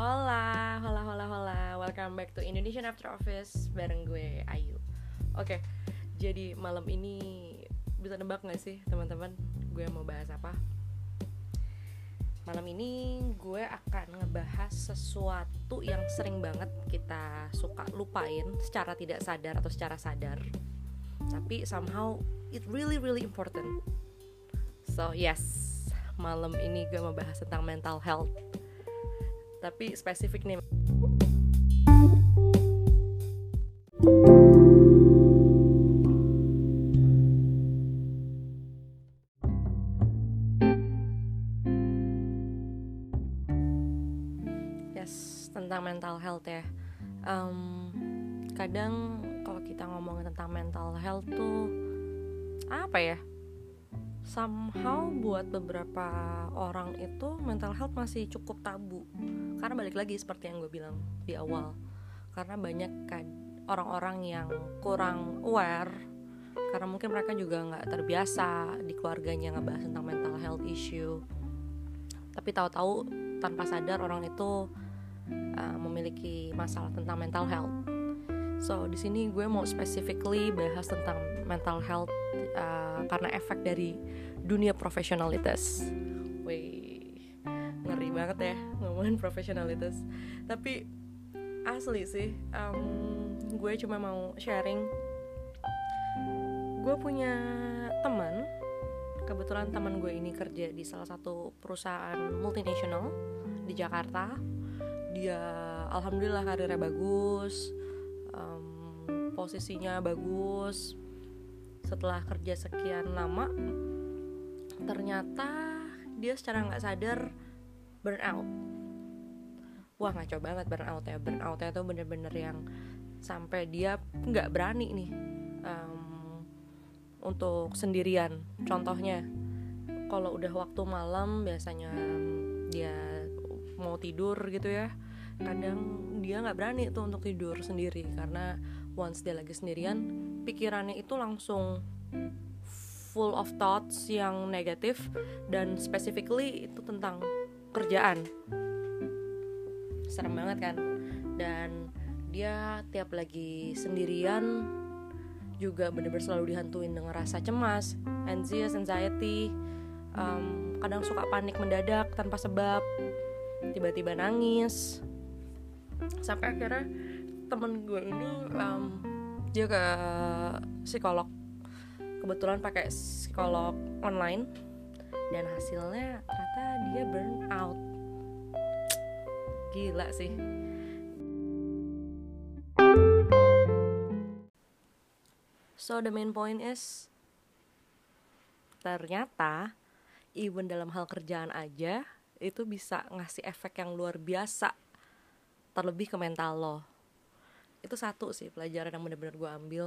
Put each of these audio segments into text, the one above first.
Hola, hola, hola, hola. Welcome back to Indonesian After Office bareng gue Ayu. Oke, jadi malam ini bisa nebak gak sih teman-teman gue mau bahas apa? Malam ini gue akan ngebahas sesuatu yang sering banget kita suka lupain secara tidak sadar atau secara sadar. Tapi somehow it really really important. So yes, malam ini gue mau bahas tentang mental health tapi spesifik nih. Yes tentang mental health ya. Um, kadang kalau kita ngomongin tentang mental health tuh apa ya? Somehow buat beberapa orang itu mental health masih cukup tabu karena balik lagi seperti yang gue bilang di awal. Karena banyak kan orang-orang yang kurang aware karena mungkin mereka juga nggak terbiasa di keluarganya ngebahas tentang mental health issue. Tapi tahu-tahu tanpa sadar orang itu uh, memiliki masalah tentang mental health. So di sini gue mau specifically bahas tentang mental health uh, karena efek dari dunia profesionalitas. Wih, ngeri banget ya ngomongin profesionalitas. Tapi asli sih, um, gue cuma mau sharing. Gue punya teman, kebetulan teman gue ini kerja di salah satu perusahaan multinasional di Jakarta. Dia alhamdulillah karirnya bagus, um, posisinya bagus, setelah kerja sekian lama ternyata dia secara nggak sadar burnout. Wah ngaco banget burnout ya. Burnoutnya tuh bener-bener yang sampai dia nggak berani nih um, untuk sendirian. Contohnya kalau udah waktu malam biasanya dia mau tidur gitu ya. Kadang dia nggak berani tuh untuk tidur sendiri karena once dia lagi sendirian pikirannya itu langsung full of thoughts yang negatif dan specifically itu tentang kerjaan. Serem banget kan? Dan dia tiap lagi sendirian juga bener-bener selalu dihantuin dengan rasa cemas anxious anxiety um, kadang suka panik mendadak tanpa sebab tiba-tiba nangis. Sampai akhirnya temen gue ini um, dia ke psikolog. Kebetulan pakai psikolog online dan hasilnya ternyata dia burn out. Gila sih. So the main point is ternyata even dalam hal kerjaan aja itu bisa ngasih efek yang luar biasa terlebih ke mental lo. Itu satu sih pelajaran yang bener-bener gue ambil.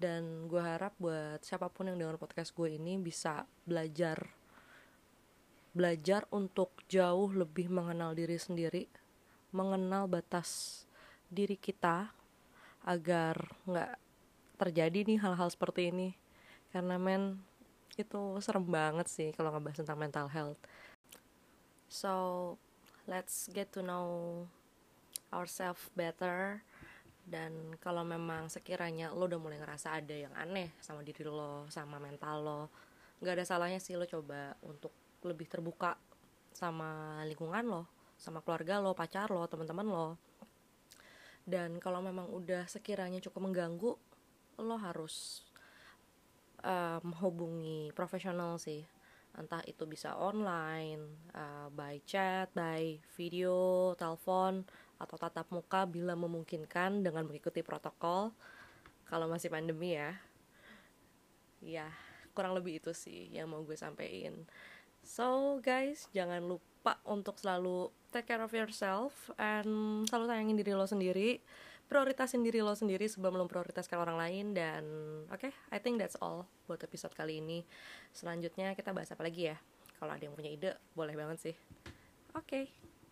Dan gue harap buat siapa pun yang dengar podcast gue ini bisa belajar belajar untuk jauh lebih mengenal diri sendiri mengenal batas diri kita agar nggak terjadi nih hal-hal seperti ini. Karena men itu serem banget sih kalau ngebahas tentang mental health. So let's get to know ourselves better. Dan kalau memang sekiranya lo udah mulai ngerasa ada yang aneh sama diri lo sama mental lo nggak ada salahnya sih lo coba untuk lebih terbuka sama lingkungan lo sama keluarga lo pacar lo teman-teman lo. Dan kalau memang udah sekiranya cukup mengganggu lo harus um, hubungi profesional sih. Entah itu bisa online uh, by chat by video telepon atau tatap muka bila memungkinkan dengan mengikuti protokol kalau masih pandemi ya. Ya kurang lebih itu sih yang mau gue sampein so guys jangan lupa untuk selalu take care of yourself and selalu sayangin diri lo sendiri prioritasin diri lo sendiri sebelum lo prioritaskan orang lain dan oke okay, I think that's all buat episode kali ini. Selanjutnya kita bahas apa lagi ya? Kalau ada yang punya ide boleh banget sih. Oke okay,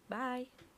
bye